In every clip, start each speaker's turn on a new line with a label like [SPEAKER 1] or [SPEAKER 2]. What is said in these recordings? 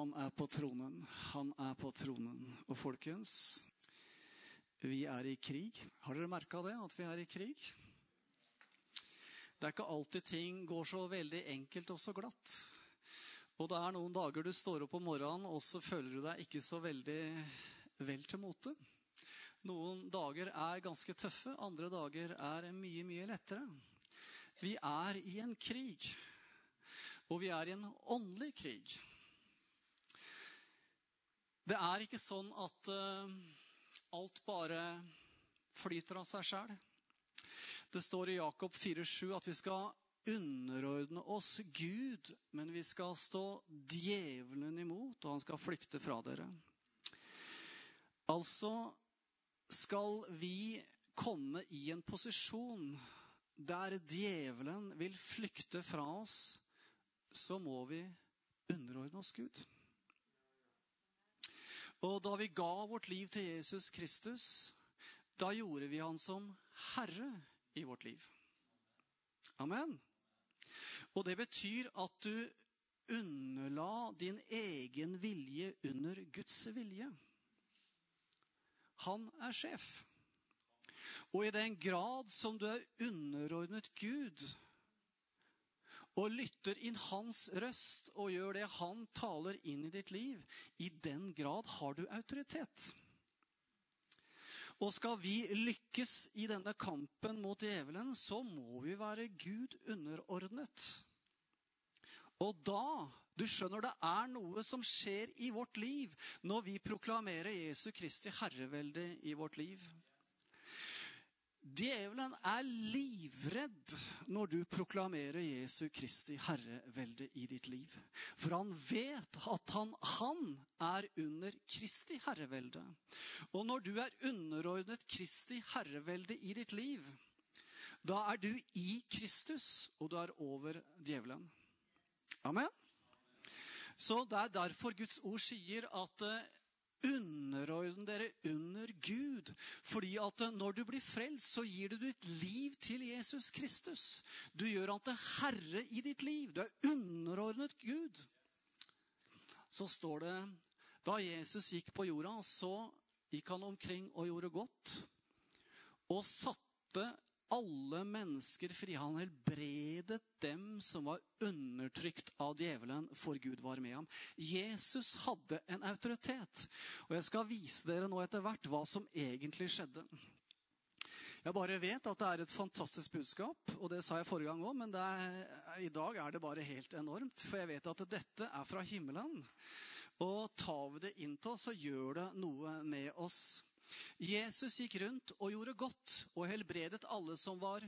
[SPEAKER 1] Han er på tronen. Han er på tronen. Og folkens, vi er i krig. Har dere merka det, at vi er i krig? Det er ikke alltid ting går så veldig enkelt og så glatt. Og det er noen dager du står opp om morgenen, og så føler du deg ikke så veldig vel til mote. Noen dager er ganske tøffe, andre dager er mye, mye lettere. Vi er i en krig. Og vi er i en åndelig krig. Det er ikke sånn at uh, alt bare flyter av seg sjæl. Det står i Jakob 4,7 at vi skal underordne oss Gud, men vi skal stå djevelen imot, og han skal flykte fra dere. Altså skal vi komme i en posisjon der djevelen vil flykte fra oss, så må vi underordne oss Gud. Og da vi ga vårt liv til Jesus Kristus, da gjorde vi han som herre i vårt liv. Amen. Og det betyr at du underla din egen vilje under Guds vilje. Han er sjef. Og i den grad som du er underordnet Gud og lytter inn hans røst og gjør det han taler inn i ditt liv, i den grad har du autoritet. Og skal vi lykkes i denne kampen mot djevelen, så må vi være Gud underordnet. Og da du skjønner det er noe som skjer i vårt liv når vi proklamerer Jesu Kristi herrevelde i vårt liv. Djevelen er livredd når du proklamerer Jesu Kristi herrevelde i ditt liv. For han vet at han, han, er under Kristi herrevelde. Og når du er underordnet Kristi herrevelde i ditt liv, da er du i Kristus, og du er over djevelen. Amen? Så Det er derfor Guds ord sier at eh, underordne dere under Gud. Fordi at eh, når du blir frelst, så gir du ditt liv til Jesus Kristus. Du gjør han til herre i ditt liv. Du er underordnet Gud. Så står det da Jesus gikk på jorda, så gikk han omkring og gjorde godt. Og satte alle mennesker fri. Han helbredet dem som var undertrykt av djevelen, for Gud var med ham. Jesus hadde en autoritet. Og jeg skal vise dere nå etter hvert hva som egentlig skjedde. Jeg bare vet at det er et fantastisk budskap, og det sa jeg forrige gang òg, men er, i dag er det bare helt enormt. For jeg vet at dette er fra himmelen. Og tar vi det inn til oss, så gjør det noe med oss. Jesus gikk rundt og gjorde godt og helbredet alle som var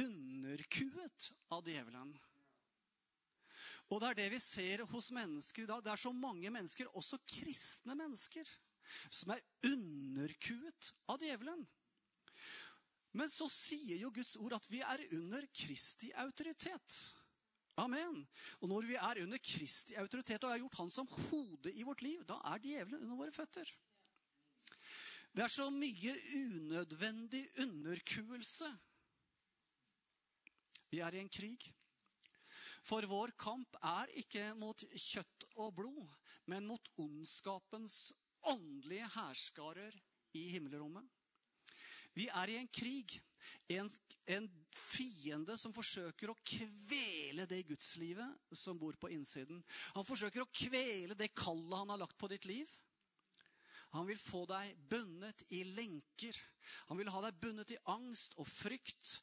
[SPEAKER 1] underkuet av djevelen. Og det er det vi ser hos mennesker i dag. Det er så mange mennesker, også kristne mennesker, som er underkuet av djevelen. Men så sier jo Guds ord at vi er under Kristi autoritet. Amen. Og når vi er under Kristi autoritet og har gjort Han som hode i vårt liv, da er djevelen under våre føtter. Det er så mye unødvendig underkuelse. Vi er i en krig. For vår kamp er ikke mot kjøtt og blod, men mot ondskapens åndelige hærskarer i himmelrommet. Vi er i en krig. En, en, fiende som forsøker å kvele det gudslivet som bor på innsiden. Han forsøker å kvele det kallet han har lagt på ditt liv. Han vil få deg bundet i lenker. Han vil ha deg bundet i angst og frykt.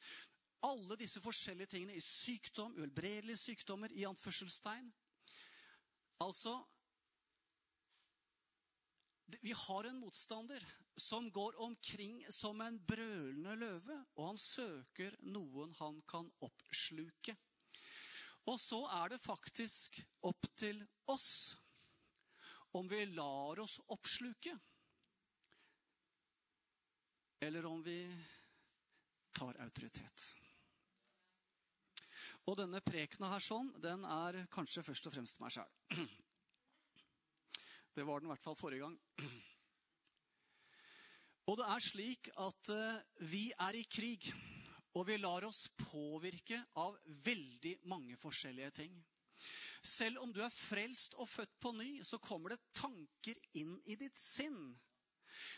[SPEAKER 1] Alle disse forskjellige tingene i sykdom, uhelbredelige sykdommer i anførselstegn. Altså Vi har en motstander som går omkring som en brølende løve, og han søker noen han kan oppsluke. Og så er det faktisk opp til oss om vi lar oss oppsluke, eller om vi tar autoritet. Og denne prekena her sånn, den er kanskje først og fremst meg sjæl. Det var den i hvert fall forrige gang. Og det er slik at eh, vi er i krig, og vi lar oss påvirke av veldig mange forskjellige ting. Selv om du er frelst og født på ny, så kommer det tanker inn i ditt sinn.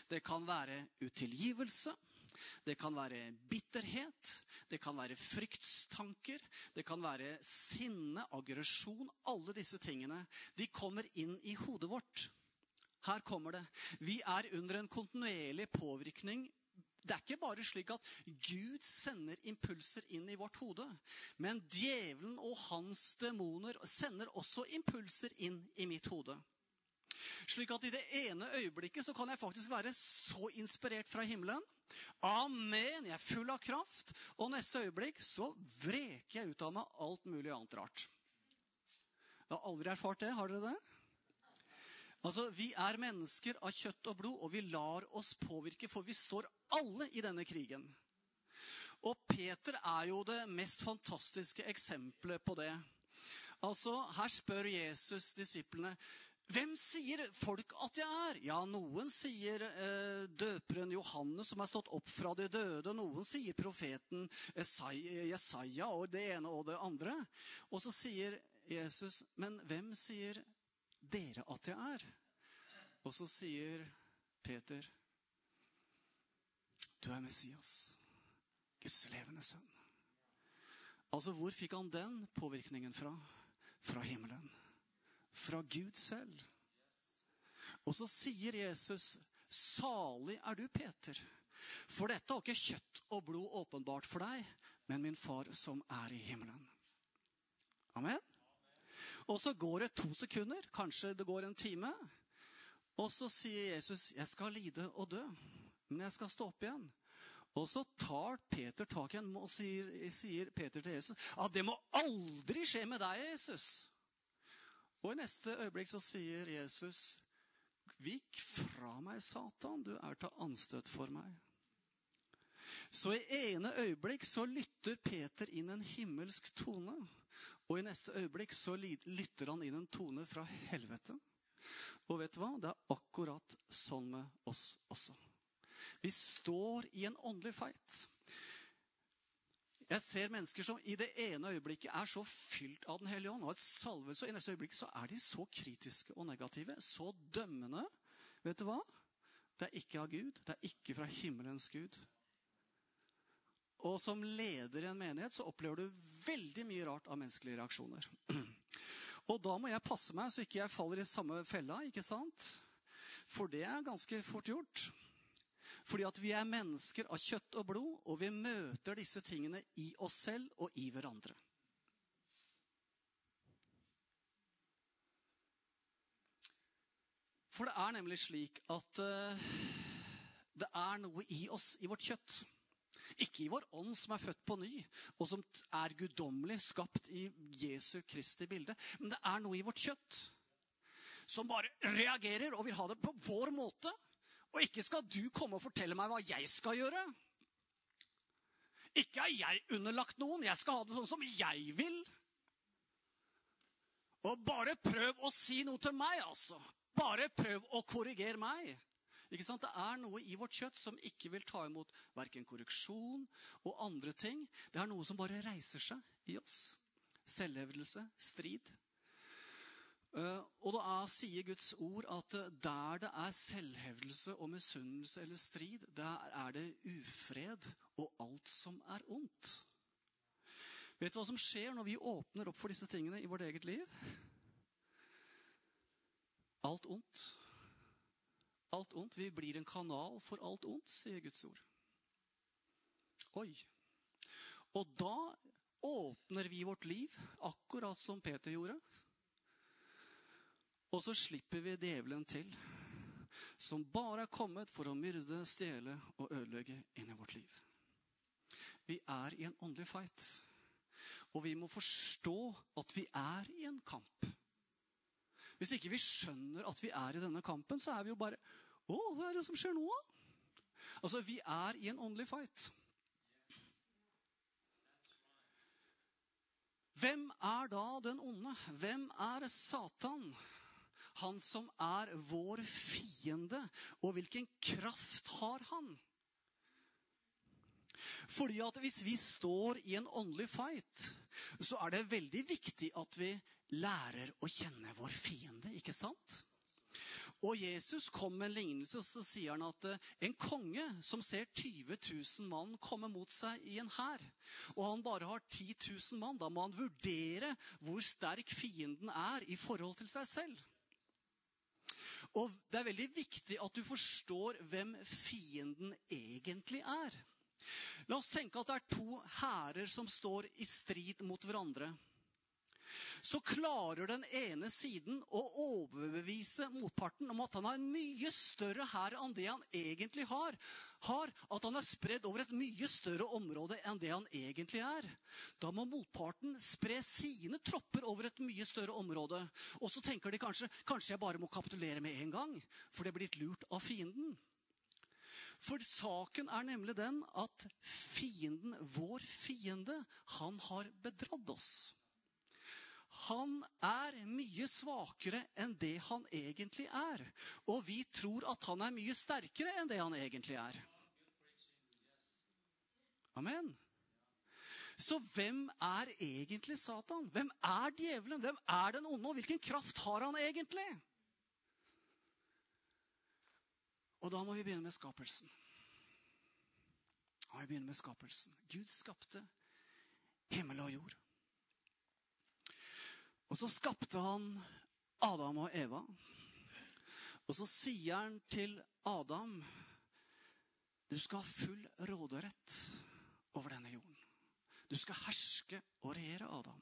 [SPEAKER 1] Det kan være utilgivelse. Det kan være bitterhet, det kan være fryktstanker, det kan være sinne, aggresjon. Alle disse tingene de kommer inn i hodet vårt. Her kommer det. Vi er under en kontinuerlig påvirkning. Det er ikke bare slik at Gud sender impulser inn i vårt hode. Men djevelen og hans demoner sender også impulser inn i mitt hode. Slik at i det ene øyeblikket så kan jeg faktisk være så inspirert fra himmelen. Amen! Jeg er full av kraft. Og neste øyeblikk så vreker jeg ut av meg alt mulig annet rart. Jeg har aldri erfart det. Har dere det? Altså, Vi er mennesker av kjøtt og blod, og vi lar oss påvirke, for vi står alle i denne krigen. Og Peter er jo det mest fantastiske eksempelet på det. Altså, Her spør Jesus disiplene hvem sier folk at jeg er? Ja, noen sier eh, døperen Johannes, som er stått opp fra de døde. Noen sier profeten Jesaja og det ene og det andre. Og så sier Jesus, men hvem sier dere at jeg er? Og så sier Peter, du er Messias, Guds levende sønn. Altså, hvor fikk han den påvirkningen fra? Fra himmelen. Fra Gud selv. Og så sier Jesus, salig er du, Peter. For dette har ikke kjøtt og blod åpenbart for deg, men min far som er i himmelen. Amen. Og så går det to sekunder, kanskje det går en time. Og så sier Jesus, 'Jeg skal lide og dø, men jeg skal stå opp igjen'. Og så tar Peter tak i ham og sier, sier, Peter til Jesus, det må aldri skje med deg, Jesus'. Og i neste øyeblikk så sier Jesus, 'Vik fra meg, Satan, du er til anstøt for meg'. Så i ene øyeblikk så lytter Peter inn en himmelsk tone. Og i neste øyeblikk så lytter han inn en tone fra helvete. Og vet du hva? Det er akkurat sånn med oss også. Vi står i en åndelig fight. Jeg ser mennesker som i det ene øyeblikket er så fylt av Den hellige ånd og et salvelse, og i neste øyeblikk så er de så kritiske og negative, så dømmende. Vet du hva? Det er ikke av Gud. Det er ikke fra himmelens Gud. Og som leder i en menighet så opplever du veldig mye rart av menneskelige reaksjoner. Og da må jeg passe meg så ikke jeg faller i samme fella, ikke sant? For det er ganske fort gjort. Fordi at vi er mennesker av kjøtt og blod, og vi møter disse tingene i oss selv og i hverandre. For det er nemlig slik at uh, det er noe i oss, i vårt kjøtt, ikke i vår ånd som er født på ny, og som er guddommelig, skapt i Jesu Kristi bilde. Men det er noe i vårt kjøtt som bare reagerer og vil ha det på vår måte. Og ikke skal du komme og fortelle meg hva jeg skal gjøre. Ikke er jeg underlagt noen. Jeg skal ha det sånn som jeg vil. Og bare prøv å si noe til meg, altså. Bare prøv å korrigere meg. Ikke sant? Det er noe i vårt kjøtt som ikke vil ta imot verken korreksjon og andre ting. Det er noe som bare reiser seg i oss. Selvhevdelse, strid. Eh, og da sier Guds ord at eh, der det er selvhevdelse og misunnelse eller strid, der er det ufred og alt som er ondt. Vet du hva som skjer når vi åpner opp for disse tingene i vårt eget liv? Alt ondt alt ondt. Vi blir en kanal for alt ondt, sier Guds ord. Oi. Og da åpner vi vårt liv, akkurat som Peter gjorde. Og så slipper vi djevelen til, som bare er kommet for å myrde, stjele og ødelegge inn i vårt liv. Vi er i en åndelig fight. Og vi må forstå at vi er i en kamp. Hvis ikke vi skjønner at vi er i denne kampen, så er vi jo bare Å, hva er det som skjer nå? Altså, vi er i en åndelig fight. Hvem er da den onde? Hvem er Satan? Han som er vår fiende. Og hvilken kraft har han? Fordi at hvis vi står i en åndelig fight, så er det veldig viktig at vi lærer å kjenne vår fiende, ikke sant? Og Jesus kom med en lignelse, og så sier han at eh, en konge som ser 20 000 mann komme mot seg i en hær, og han bare har 10 000 mann, da må han vurdere hvor sterk fienden er i forhold til seg selv. Og det er veldig viktig at du forstår hvem fienden egentlig er. La oss tenke at det er to hærer som står i strid mot hverandre så klarer den ene siden å overbevise motparten om at han har en mye større hær enn det han egentlig har. har. At han er spredd over et mye større område enn det han egentlig er. Da må motparten spre sine tropper over et mye større område. Og så tenker de kanskje kanskje jeg bare må kapitulere med en gang, for det er blitt lurt av fienden. For saken er nemlig den at fienden, vår fiende, han har bedratt oss. Han er mye svakere enn det han egentlig er. Og vi tror at han er mye sterkere enn det han egentlig er. Amen. Så hvem er egentlig Satan? Hvem er djevelen? Hvem er den onde? Og hvilken kraft har han egentlig? Og da må vi begynne med skapelsen. Da må vi begynne med skapelsen. Gud skapte himmel og jord. Og så skapte han Adam og Eva. Og så sier han til Adam du skal ha full råderett over denne jorden. Du skal herske og regjere, Adam.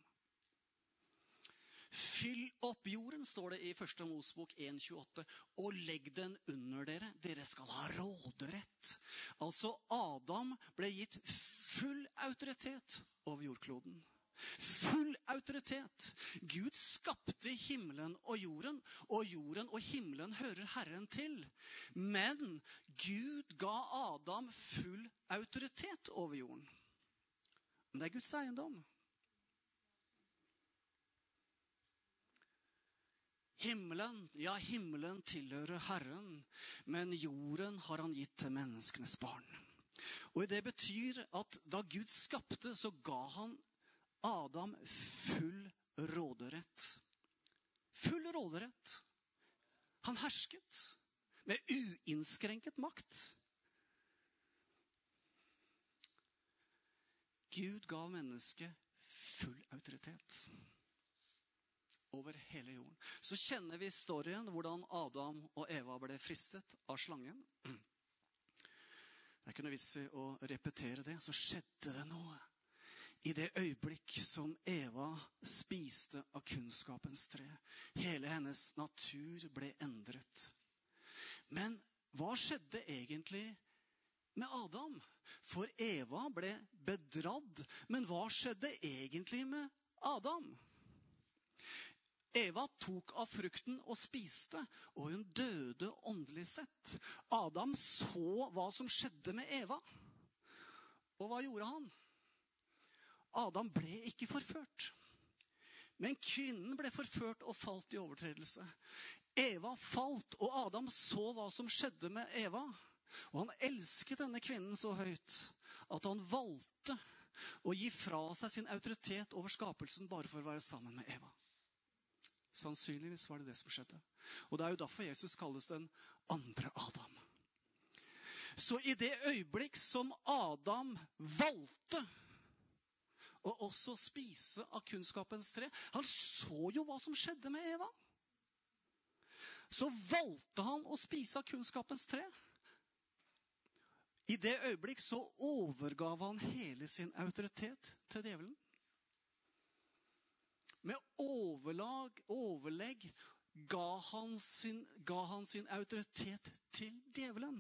[SPEAKER 1] Fyll opp jorden, står det i 1. Mosbok 1,28, og legg den under dere. Dere skal ha råderett. Altså, Adam ble gitt full autoritet over jordkloden. Full autoritet. Gud skapte himmelen og jorden, og jorden og himmelen hører Herren til. Men Gud ga Adam full autoritet over jorden. Men det er Guds eiendom. Himmelen, ja, himmelen tilhører Herren, men jorden har han gitt til menneskenes barn. Og Det betyr at da Gud skapte, så ga han Adam full råderett. Full råderett. Han hersket med uinnskrenket makt. Gud ga mennesket full autoritet over hele jorden. Så kjenner vi storyen hvordan Adam og Eva ble fristet av slangen. Det er ikke noe vits i å repetere det. Så skjedde det noe i det øyeblikk som Eva spiste av kunnskapens tre. Hele hennes natur ble endret. Men hva skjedde egentlig med Adam? For Eva ble bedradd. Men hva skjedde egentlig med Adam? Eva tok av frukten og spiste, og hun døde åndelig sett. Adam så hva som skjedde med Eva. Og hva gjorde han? Adam ble ikke forført. Men kvinnen ble forført og falt i overtredelse. Eva falt, og Adam så hva som skjedde med Eva. Og han elsket denne kvinnen så høyt at han valgte å gi fra seg sin autoritet over skapelsen bare for å være sammen med Eva. Sannsynligvis var det det som skjedde. Og Det er jo derfor Jesus kalles den andre Adam. Så i det øyeblikk som Adam valgte å også spise av kunnskapens tre. Han så jo hva som skjedde med Eva. Så valgte han å spise av kunnskapens tre. I det øyeblikk så overgav han hele sin autoritet til djevelen. Med overlag, overlegg ga han sin, ga han sin autoritet til djevelen.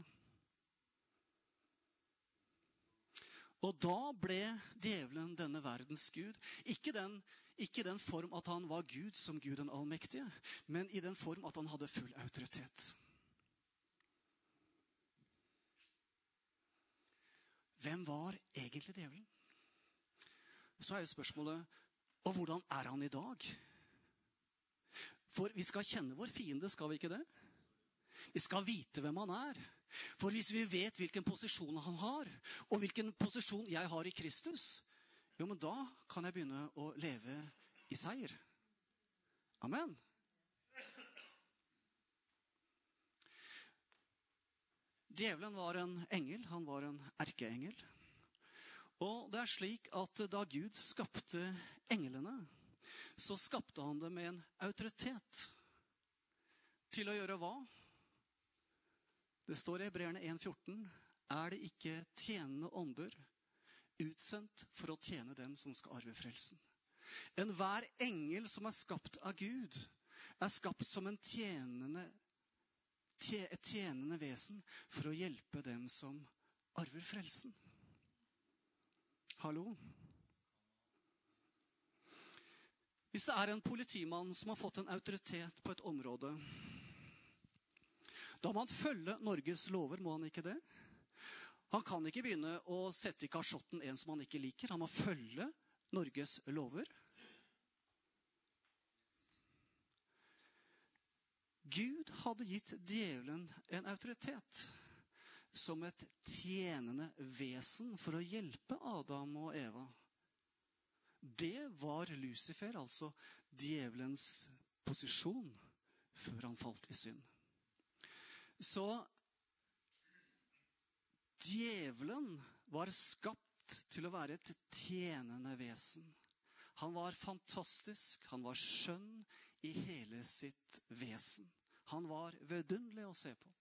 [SPEAKER 1] Og da ble djevelen denne verdens gud. Ikke den, ikke den form at han var Gud som Gud den allmektige, men i den form at han hadde full autoritet. Hvem var egentlig djevelen? Så er jo spørsmålet Og hvordan er han i dag? For vi skal kjenne vår fiende, skal vi ikke det? Vi skal vite hvem han er. For hvis vi vet hvilken posisjon han har, og hvilken posisjon jeg har i Kristus, jo, men da kan jeg begynne å leve i seier. Amen. Djevelen var en engel. Han var en erkeengel. Og det er slik at da Gud skapte englene, så skapte han dem med en autoritet. Til å gjøre hva? Det står i Hebreerne 1,14.: Er det ikke tjenende ånder utsendt for å tjene dem som skal arve frelsen? Enhver engel som er skapt av Gud, er skapt som en tjenende, et tjenende vesen for å hjelpe dem som arver frelsen. Hallo? Hvis det er en politimann som har fått en autoritet på et område, da må han følge Norges lover, må han ikke det? Han kan ikke begynne å sette i kasjotten en som han ikke liker. Han må følge Norges lover. Gud hadde gitt djevelen en autoritet som et tjenende vesen for å hjelpe Adam og Eva. Det var Lucifer, altså djevelens posisjon, før han falt i synd. Så djevelen var skapt til å være et tjenende vesen. Han var fantastisk, han var skjønn i hele sitt vesen. Han var vidunderlig å se på.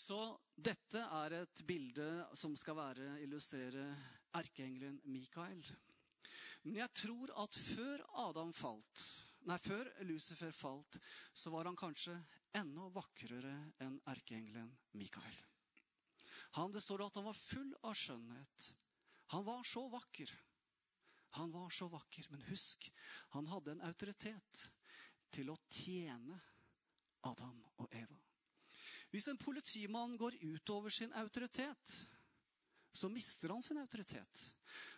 [SPEAKER 1] Så dette er et bilde som skal være, illustrere erkeengelen Mikael. Men jeg tror at før Adam falt, nei, før Lucifer falt, så var han kanskje enda vakrere enn erkeengelen Mikael. Han, det står at han var full av skjønnhet. Han var så vakker. Han var så vakker. Men husk, han hadde en autoritet til å tjene Adam og Eva. Hvis en politimann går utover sin autoritet, så mister han sin autoritet.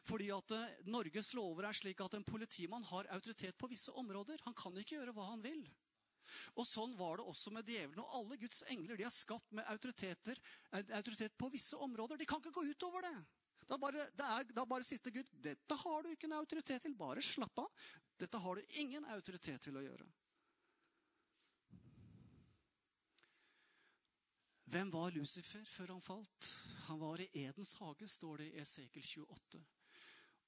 [SPEAKER 1] Fordi at eh, Norges lover er slik at en politimann har autoritet på visse områder. Han kan ikke gjøre hva han vil. Og Sånn var det også med djevelen. Og alle Guds engler de er skapt med autoritet på visse områder. De kan ikke gå utover det. Da bare, det er, da bare sitter Gud Dette har du ikke en autoritet til. Bare slapp av. Dette har du ingen autoritet til å gjøre. Hvem var Lucifer før han falt? Han var i Edens hage, står det i Esekel 28.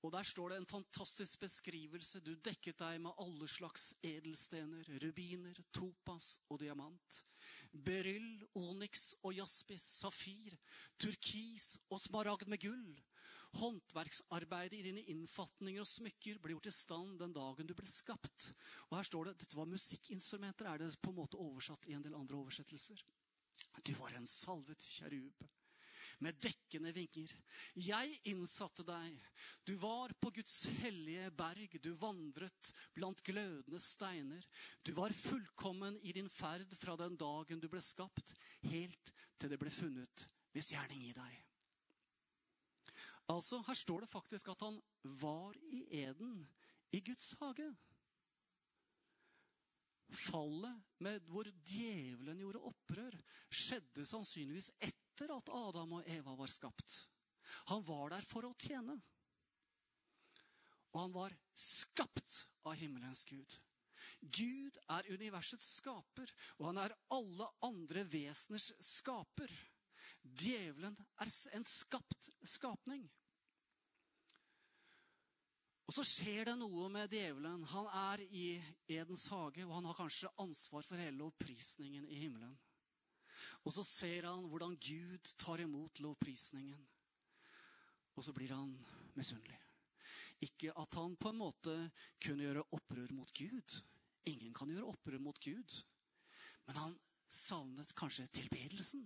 [SPEAKER 1] Og Der står det en fantastisk beskrivelse. Du dekket deg med alle slags edelstener, rubiner, topas og diamant. Beryll, onyx og jaspis, safir, turkis og smaragd med gull. Håndverksarbeidet i dine innfatninger og smykker ble gjort i stand den dagen du ble skapt. Og her står det, Dette var musikkinstrumenter, er det på en måte oversatt i en del andre oversettelser. Du var en salvet kjerub med dekkende vinger. Jeg innsatte deg. Du var på Guds hellige berg. Du vandret blant glødende steiner. Du var fullkommen i din ferd fra den dagen du ble skapt, helt til det ble funnet misgjerning i deg. Altså, Her står det faktisk at han var i Eden, i Guds hage. Fallet med hvor djevelen gjorde opprør, skjedde sannsynligvis etter at Adam og Eva var skapt. Han var der for å tjene. Og han var skapt av himmelens Gud. Gud er universets skaper, og han er alle andre veseners skaper. Djevelen er en skapt skapning. Og så skjer det noe med djevelen. Han er i Edens hage, og han har kanskje ansvar for hele lovprisningen i himmelen. Og så ser han hvordan Gud tar imot lovprisningen. Og så blir han misunnelig. Ikke at han på en måte kunne gjøre opprør mot Gud. Ingen kan gjøre opprør mot Gud. Men han savnet kanskje tilbedelsen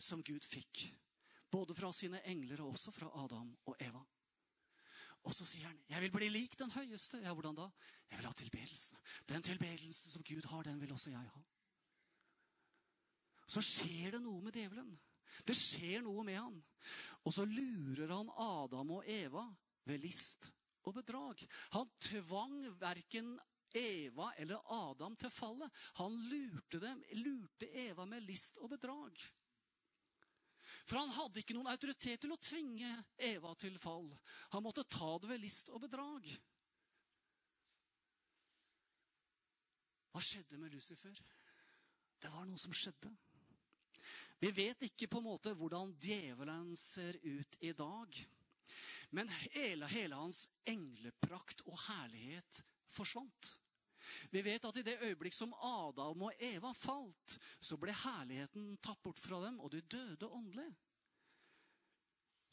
[SPEAKER 1] som Gud fikk. Både fra sine engler og også fra Adam og Eva. Og så sier han, 'Jeg vil bli lik den høyeste.' Ja, hvordan da? Jeg vil ha tilbedelse. Den tilbedelsen som Gud har, den vil også jeg ha. Så skjer det noe med djevelen. Det skjer noe med han. Og så lurer han Adam og Eva ved list og bedrag. Han tvang verken Eva eller Adam til fallet. Han lurte dem, lurte Eva med list og bedrag. For han hadde ikke noen autoritet til å tvinge Eva til fall. Han måtte ta det ved list og bedrag. Hva skjedde med Lucifer? Det var noe som skjedde. Vi vet ikke på en måte hvordan djevelen ser ut i dag. Men hele, hele hans engleprakt og herlighet forsvant. Vi vet at i det øyeblikk som Adam og Eva falt, så ble herligheten tatt bort fra dem, og de døde åndelig.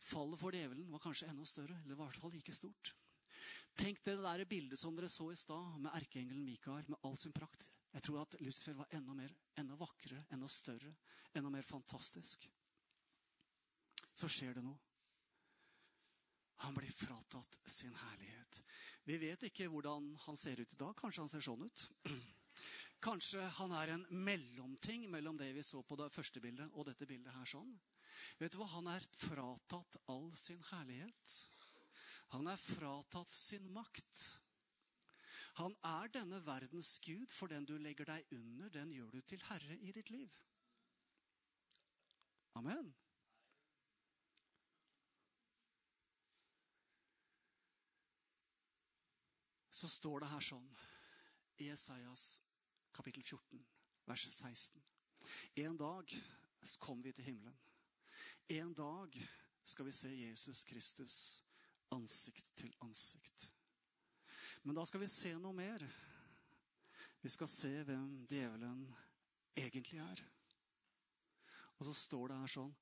[SPEAKER 1] Fallet for djevelen var kanskje enda større, eller i hvert fall like stort. Tenk det der bildet som dere så i stad, med erkeengelen Mikael med all sin prakt. Jeg tror at Lucifer var enda mer, enda vakrere, enda større, enda mer fantastisk. Så skjer det noe. Han blir fratatt sin herlighet. Vi vet ikke hvordan han ser ut i dag. Kanskje han ser sånn ut. Kanskje han er en mellomting mellom det vi så på det første bildet og dette bildet her sånn. Vet du hva? Han er fratatt all sin herlighet. Han er fratatt sin makt. Han er denne verdens gud, for den du legger deg under, den gjør du til herre i ditt liv. Amen. Så står det her sånn i Esaias kapittel 14, vers 16. En dag kommer vi til himmelen. En dag skal vi se Jesus Kristus ansikt til ansikt. Men da skal vi se noe mer. Vi skal se hvem djevelen egentlig er. Og så står det her sånn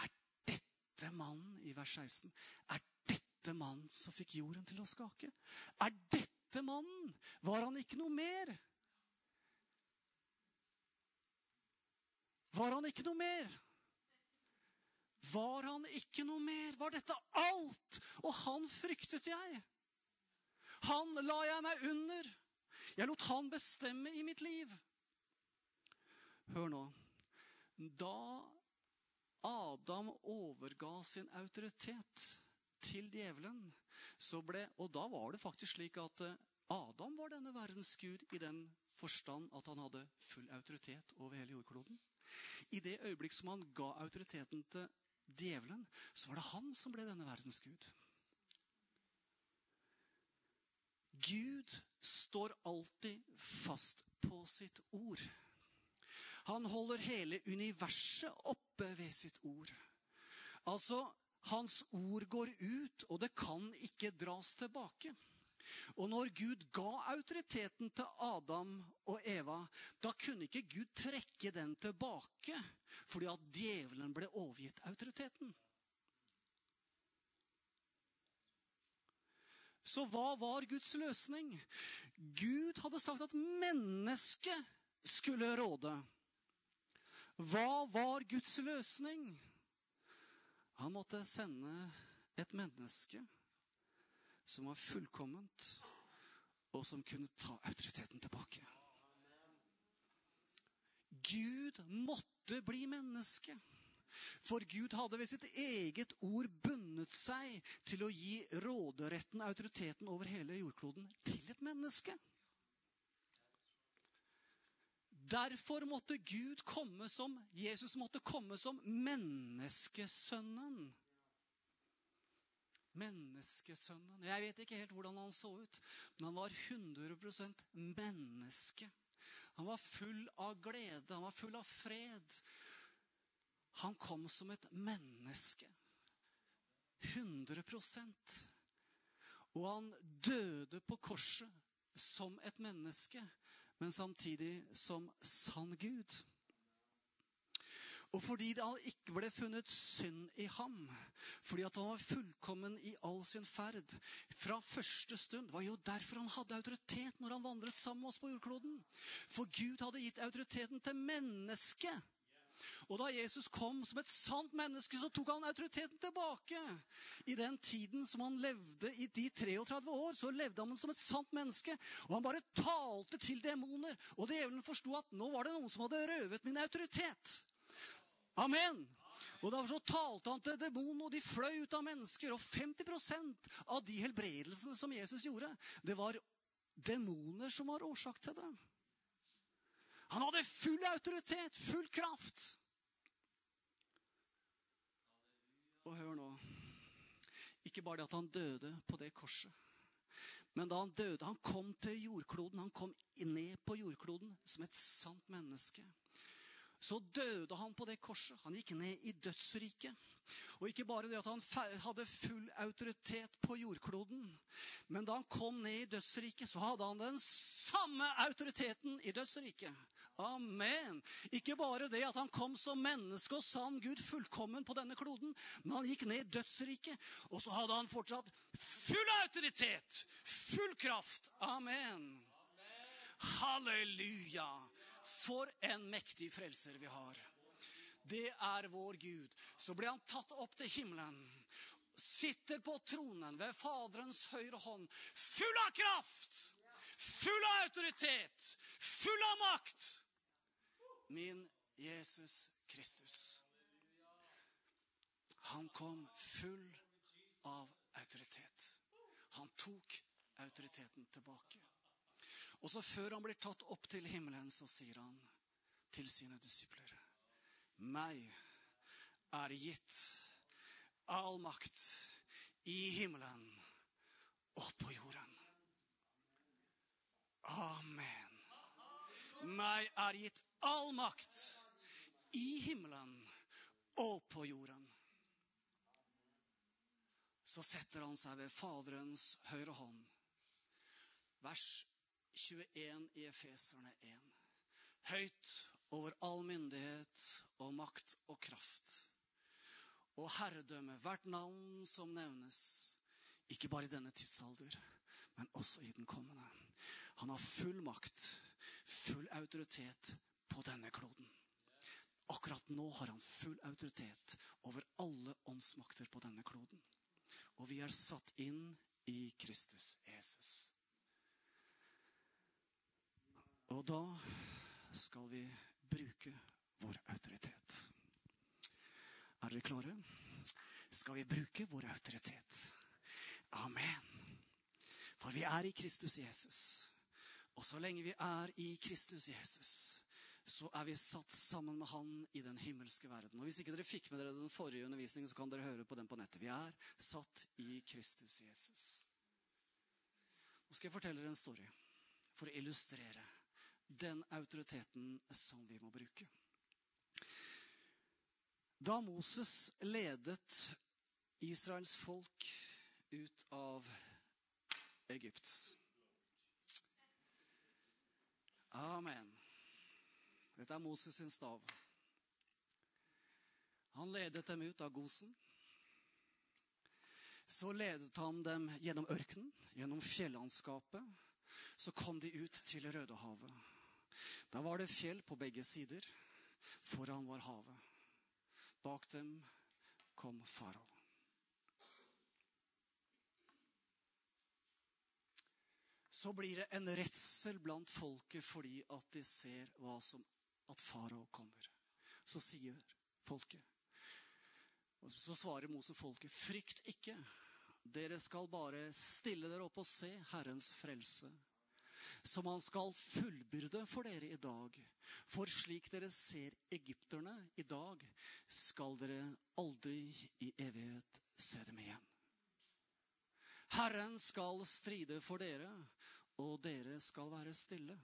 [SPEAKER 1] Er dette mannen i vers 16? Er dette mannen som fikk jorden til å skake? Er dette mannen? Var han ikke noe mer? Var han ikke noe mer? Var han ikke noe mer? Var dette alt? Og han fryktet jeg. Han la jeg meg under. Jeg lot han bestemme i mitt liv. Hør nå. Da Adam overga sin autoritet til djevelen, ble Og da var det faktisk slik at eh, Adam var denne verdens gud i den forstand at han hadde full autoritet over hele jordkloden. I det øyeblikk som han ga autoriteten til djevelen, så var det han som ble denne verdens gud. Gud står alltid fast på sitt ord. Han holder hele universet oppe ved sitt ord. Altså, hans ord går ut, og det kan ikke dras tilbake. Og når Gud ga autoriteten til Adam og Eva, da kunne ikke Gud trekke den tilbake fordi at djevelen ble overgitt autoriteten. Så hva var Guds løsning? Gud hadde sagt at mennesket skulle råde. Hva var Guds løsning? Han måtte sende et menneske som var fullkomment, og som kunne ta autoriteten tilbake. Gud måtte bli menneske. For Gud hadde ved sitt eget ord bundet seg til å gi råderetten, autoriteten over hele jordkloden, til et menneske. Derfor måtte Gud komme som Jesus måtte komme som menneskesønnen. Menneskesønnen. Jeg vet ikke helt hvordan han så ut, men han var 100% menneske. Han var full av glede, han var full av fred. Han kom som et menneske. 100% Og han døde på korset som et menneske, men samtidig som sann Gud. Og fordi det ikke ble funnet synd i ham, fordi at han var fullkommen i all sin ferd fra første stund, var jo derfor han hadde autoritet når han vandret sammen med oss på jordkloden. For Gud hadde gitt autoriteten til mennesket. Og da Jesus kom som et sant menneske, så tok han autoriteten tilbake. I den tiden som han levde, i de 33 år, så levde han som et sant menneske. Og han bare talte til demoner. Og djevelen forsto at nå var det noen som hadde røvet min autoritet. Amen. Og Derfor så talte han til demonene, og de fløy ut av mennesker. Og 50% av de helbredelsene som Jesus gjorde, det var demoner som var årsak til det. Han hadde full autoritet, full kraft. Og hør nå Ikke bare det at han døde på det korset, Men da han døde, han kom til jordkloden, han kom ned på jordkloden som et sant menneske. Så døde han på det korset. Han gikk ned i dødsriket. Og ikke bare det at han hadde full autoritet på jordkloden, men da han kom ned i dødsriket, så hadde han den samme autoriteten i dødsriket. Amen. Ikke bare det at han kom som menneske og sann Gud fullkommen på denne kloden, men han gikk ned i dødsriket, og så hadde han fortsatt full autoritet, full kraft. Amen. Halleluja. For en mektig frelser vi har. Det er vår Gud. Så ble han tatt opp til himmelen. Sitter på tronen ved Faderens høyre hånd. Full av kraft! Full av autoritet! Full av makt! Min Jesus Kristus. Han kom full av autoritet. Han tok autoriteten tilbake. Og så Før han blir tatt opp til himmelen, så sier han til sine disipler meg er gitt all makt i himmelen og på jorden. Amen. Meg er gitt all makt i himmelen og på jorden. Så setter han seg ved Faderens høyre hånd. Vers 21 i Efeserne 1. Høyt over all myndighet og makt og kraft. Og herredømme, hvert navn som nevnes, ikke bare i denne tidsalder, men også i den kommende. Han har full makt, full autoritet på denne kloden. Akkurat nå har han full autoritet over alle åndsmakter på denne kloden. Og vi er satt inn i Kristus Jesus. Og da skal vi bruke vår autoritet. Er dere klare? Skal vi bruke vår autoritet? Amen. For vi er i Kristus Jesus. Og så lenge vi er i Kristus Jesus, så er vi satt sammen med Han i den himmelske verden. Og Hvis ikke dere fikk med dere den forrige undervisningen, så kan dere høre på den på nettet. Vi er satt i Kristus Jesus. Nå skal jeg fortelle dere en story for å illustrere den autoriteten som vi må bruke. Da Moses ledet Israels folk ut av Egypt Amen. Dette er Moses sin stav. Han ledet dem ut av Gosen. Så ledet han dem gjennom ørkenen, gjennom fjellandskapet. Så kom de ut til Rødehavet. Da var det fjell på begge sider. Foran var havet. Bak dem kom farao. Så blir det en redsel blant folket fordi at de ser som, at farao kommer. Så sier folket og Så svarer Mose folket, frykt ikke. Dere skal bare stille dere opp og se Herrens frelse som han skal fullbyrde for dere i dag. For slik dere ser egypterne i dag, skal dere aldri i evighet se dem igjen. Herren skal stride for dere, og dere skal være stille.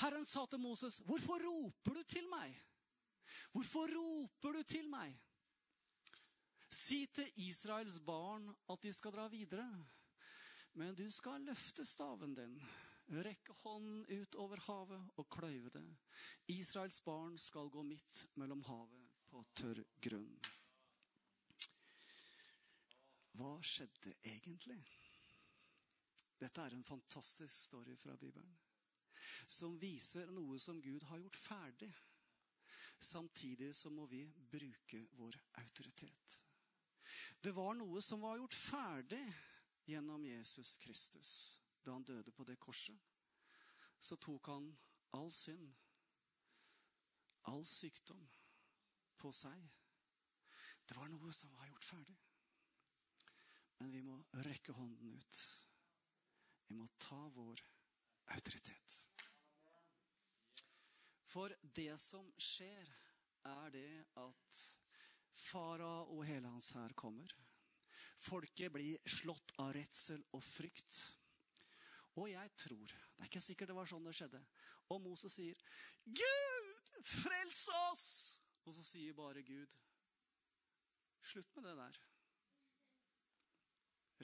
[SPEAKER 1] Herren sa til Moses, 'Hvorfor roper du til meg?' Hvorfor roper du til meg? Si til Israels barn at de skal dra videre. Men du skal løfte staven din, rekke hånden ut over havet og kløyve det. Israels barn skal gå midt mellom havet på tørr grunn. Hva skjedde egentlig? Dette er en fantastisk story fra Bibelen. Som viser noe som Gud har gjort ferdig. Samtidig så må vi bruke vår autoritet. Det var noe som var gjort ferdig gjennom Jesus Kristus. Da han døde på det korset, så tok han all synd, all sykdom, på seg. Det var noe som var gjort ferdig. Men vi må rekke hånden ut. Vi må ta vår autoritet. For det som skjer, er det at fara og hele hans hær kommer. Folket blir slått av redsel og frykt. Og jeg tror Det er ikke sikkert det var sånn det skjedde. Og Moses sier, 'Gud, frels oss!' Og så sier bare Gud, 'Slutt med det der.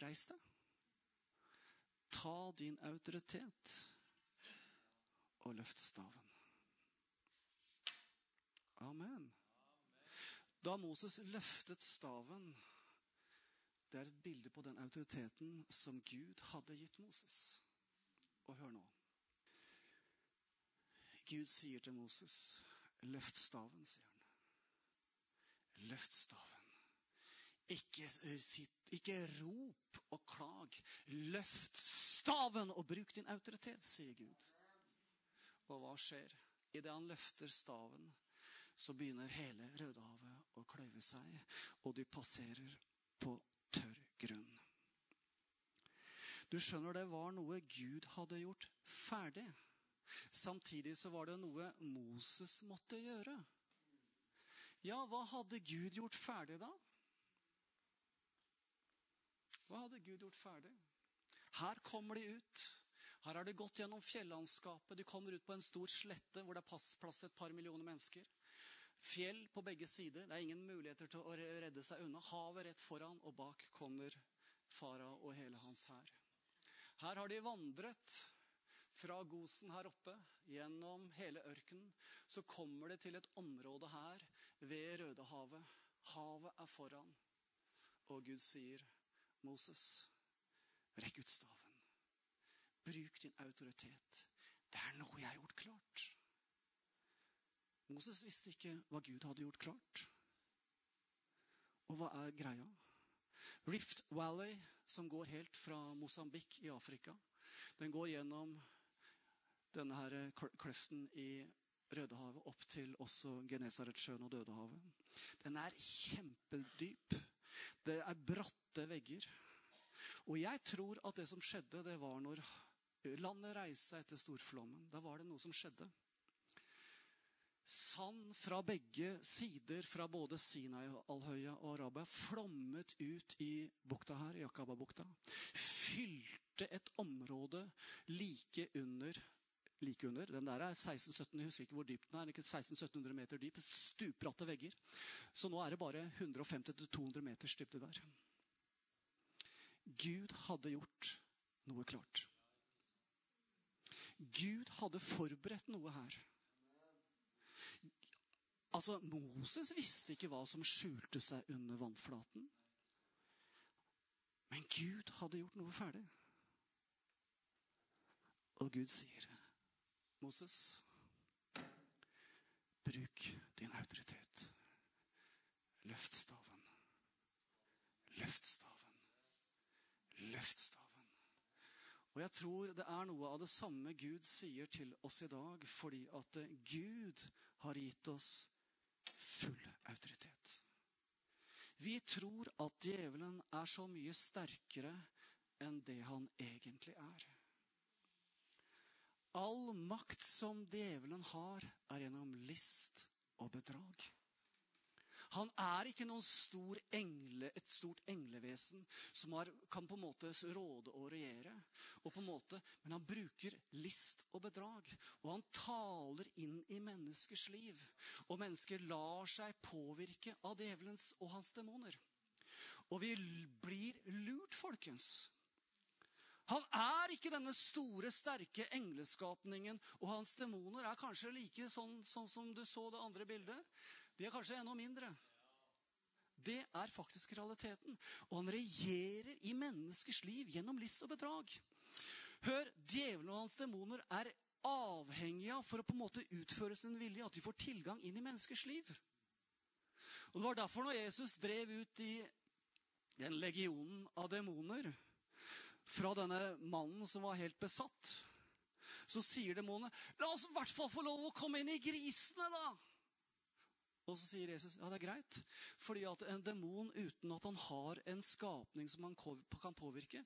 [SPEAKER 1] Reis deg. Ta din autoritet og løft staven.' Amen. Da Moses løftet staven Det er et bilde på den autoriteten som Gud hadde gitt Moses. Og hør nå. Gud sier til Moses, 'Løft staven', sier han. Løft staven. Ikke, ikke rop og klag. Løft staven og bruk din autoritet, sier Gud. Og hva skjer? Idet han løfter staven, så begynner hele Rødehavet å kløyve seg, og de passerer på tørr grunn. Du skjønner, det var noe Gud hadde gjort ferdig. Samtidig så var det noe Moses måtte gjøre. Ja, hva hadde Gud gjort ferdig da? Hva hadde Gud gjort ferdig? Her kommer de ut. Her har de gått gjennom fjellandskapet. De kommer ut på en stor slette hvor det er plass til et par millioner mennesker. Fjell på begge sider. Det er ingen muligheter til å redde seg unna. Havet rett foran, og bak kommer farao og hele hans hær. Her har de vandret fra Gosen her oppe gjennom hele ørkenen. Så kommer de til et område her ved Rødehavet. Havet er foran. Og Gud sier, 'Moses, rekk ut staven. Bruk din autoritet. Det er noe jeg har gjort klart.' Moses visste ikke hva Gud hadde gjort klart. Og hva er greia? Rift Valley, som går helt fra Mosambik i Afrika, den går gjennom denne her kløften i Rødehavet opp til også Genesaretsjøen og Dødehavet. Den er kjempedyp. Det er bratte vegger. Og jeg tror at det som skjedde, det var når landet reiste seg etter storflommen. Da var det noe som skjedde. Sand fra begge sider, fra både Sinai-alhøya og Arabia, flommet ut i bukta her, Jakaba-bukta. Fylte et område like under like under. Den der er 16-17, jeg husker ikke hvor dyp den er. ikke 1600-1700 meter dyp. Stupbratte vegger. Så nå er det bare 150-200 meters dybde der. Gud hadde gjort noe klart. Gud hadde forberedt noe her. Altså, Moses visste ikke hva som skjulte seg under vannflaten. Men Gud hadde gjort noe ferdig. Og Gud sier, 'Moses, bruk din autoritet. Løft staven. Løft staven. Løft staven.' Og jeg tror det er noe av det samme Gud sier til oss i dag, fordi at Gud har gitt oss full autoritet. Vi tror at djevelen er så mye sterkere enn det han egentlig er. All makt som djevelen har, er gjennom list og bedrag. Han er ikke noen stor engle, et stort englevesen som har, kan på en måte råde og regjere. Og på en måte, men han bruker list og bedrag. Og han taler inn i menneskers liv. Og mennesker lar seg påvirke av djevelens og hans demoner. Og vi blir lurt, folkens. Han er ikke denne store, sterke engleskapningen, og hans demoner er kanskje like sånn, sånn som du så det andre bildet. De er kanskje enda mindre. Det er faktisk realiteten. Og han regjerer i menneskers liv gjennom list og bedrag. Hør, djevelen og hans demoner er avhengige av for å på en måte utføre sin vilje, at de får tilgang inn i menneskers liv. Og Det var derfor når Jesus drev ut i den legionen av demoner fra denne mannen som var helt besatt, så sier demonene, 'La oss i hvert fall få lov å komme inn i grisene', da. Og så sier Jesus ja, det er greit. Fordi at en demon uten at han har en skapning som han kan påvirke,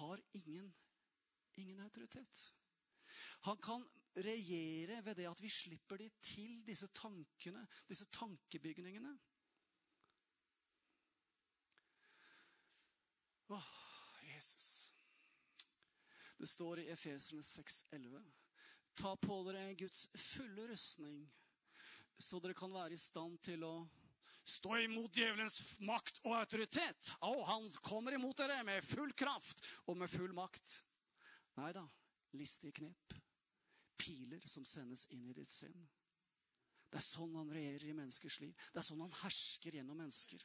[SPEAKER 1] har ingen, ingen autoritet. Han kan regjere ved det at vi slipper de til, disse tankene, disse tankebygningene. Åh, Jesus. Det står i Efeserne 6,11.: Ta på dere Guds fulle rustning, så dere kan være i stand til å stå imot djevelens makt og autoritet. Og han kommer imot dere med full kraft og med full makt. Nei da, listige knep. Piler som sendes inn i ditt sinn. Det er sånn han regjerer i menneskers liv. Det er sånn han hersker gjennom mennesker.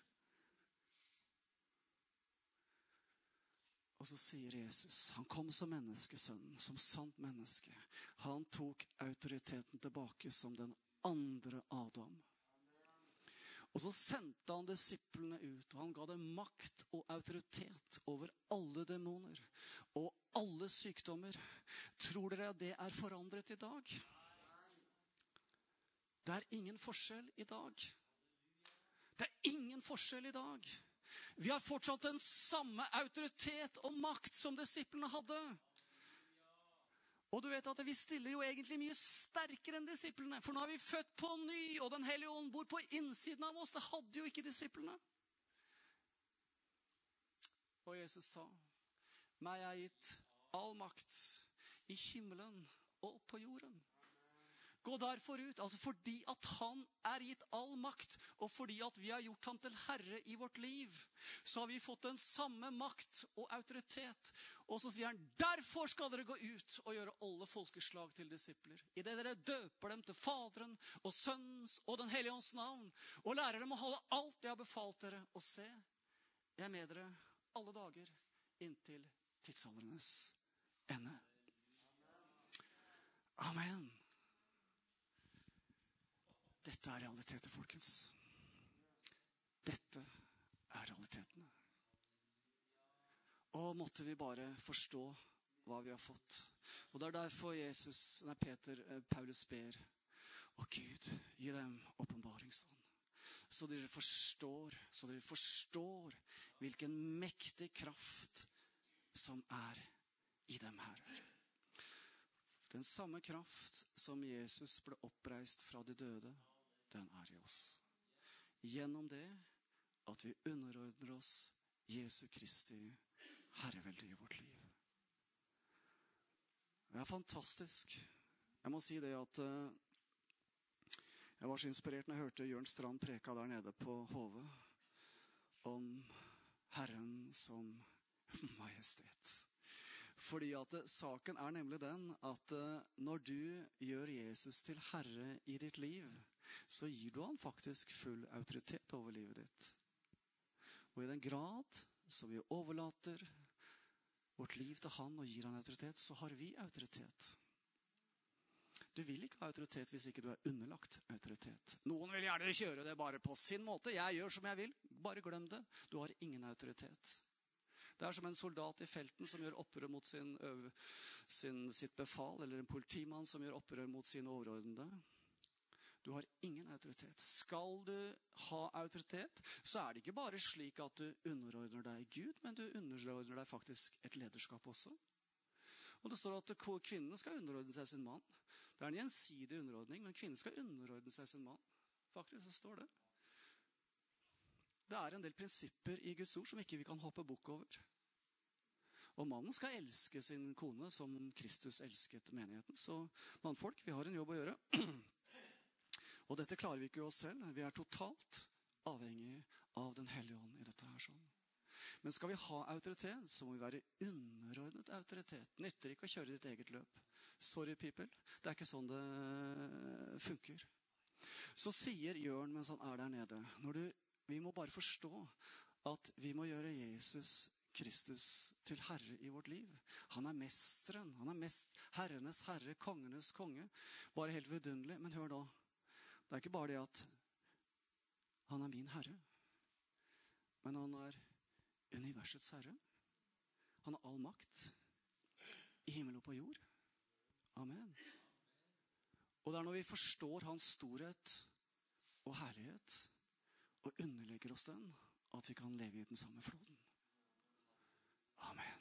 [SPEAKER 1] Og så sier Jesus Han kom som menneskesønnen, som sant menneske. Han tok autoriteten tilbake som den andre Adam. Og så sendte han disiplene ut, og han ga dem makt og autoritet over alle demoner og alle sykdommer. Tror dere det er forandret i dag? Det er ingen forskjell i dag. Det er ingen forskjell i dag. Vi har fortsatt den samme autoritet og makt som disiplene hadde. Og du vet at Vi stiller jo egentlig mye sterkere enn disiplene. For nå er vi født på ny, og Den hellige ånd bor på innsiden av oss. Det hadde jo ikke disiplene. Og Jesus sa, 'Meg er gitt all makt i himmelen og på jorden'. Gå derfor ut, altså fordi at han er gitt all makt, og fordi at vi har gjort ham til herre i vårt liv, så har vi fått den samme makt og autoritet. Og så sier han, derfor skal dere gå ut og gjøre alle folkeslag til disipler. Idet dere døper dem til Faderen og Sønnens og Den hellige ånds navn, og lærer dem å holde alt jeg har befalt dere, og se, jeg er med dere alle dager inntil tidsaldrenes ende. Amen. Dette er realiteter, folkens. Dette er realitetene. Og måtte vi bare forstå hva vi har fått. Og Det er derfor Jesus, nei, Peter, eh, Paulus ber Å Gud, gi dem åpenbaringsånd. Så dere forstår, så dere forstår hvilken mektig kraft som er i dem her. Den samme kraft som Jesus ble oppreist fra de døde den er i oss. Gjennom det at vi underordner oss Jesu Kristi herrevelde i vårt liv. Det er fantastisk. Jeg må si det at uh, jeg var så inspirert når jeg hørte Jørn Strand preka der nede på Hove om Herren som majestet. Fordi at uh, Saken er nemlig den at uh, når du gjør Jesus til herre i ditt liv, så gir du han faktisk full autoritet over livet ditt. Og i den grad som vi overlater vårt liv til han og gir han autoritet, så har vi autoritet. Du vil ikke ha autoritet hvis ikke du er underlagt autoritet. Noen vil gjerne kjøre det bare på sin måte. Jeg gjør som jeg vil. Bare glem det. Du har ingen autoritet. Det er som en soldat i felten som gjør opprør mot sin, sin, sitt befal, eller en politimann som gjør opprør mot sine overordnede. Du har ingen autoritet. Skal du ha autoritet, så er det ikke bare slik at du underordner deg Gud, men du underordner deg faktisk et lederskap også. Og Det står at kvinnen skal underordne seg sin mann. Det er en gjensidig underordning, men kvinnen skal underordne seg sin mann. Faktisk så står det. Det er en del prinsipper i Guds ord som ikke vi kan hoppe bukk over. Og mannen skal elske sin kone som Kristus elsket menigheten. Så mannfolk, vi har en jobb å gjøre. Og dette klarer vi ikke oss selv. Vi er totalt avhengig av Den hellige ånd i dette her. sånn. Men skal vi ha autoritet, så må vi være underordnet autoritet. Nytter ikke å kjøre ditt eget løp. Sorry, people. Det er ikke sånn det funker. Så sier Jørn mens han er der nede du, Vi må bare forstå at vi må gjøre Jesus Kristus til herre i vårt liv. Han er mesteren. Han er mest, herrenes herre, kongenes konge. Bare helt vidunderlig. Men hør nå. Det er ikke bare det at han er min herre, men han er universets herre. Han har all makt i himmel og på jord. Amen. Og det er når vi forstår hans storhet og herlighet og underlegger oss den, at vi kan leve i den samme floden. Amen.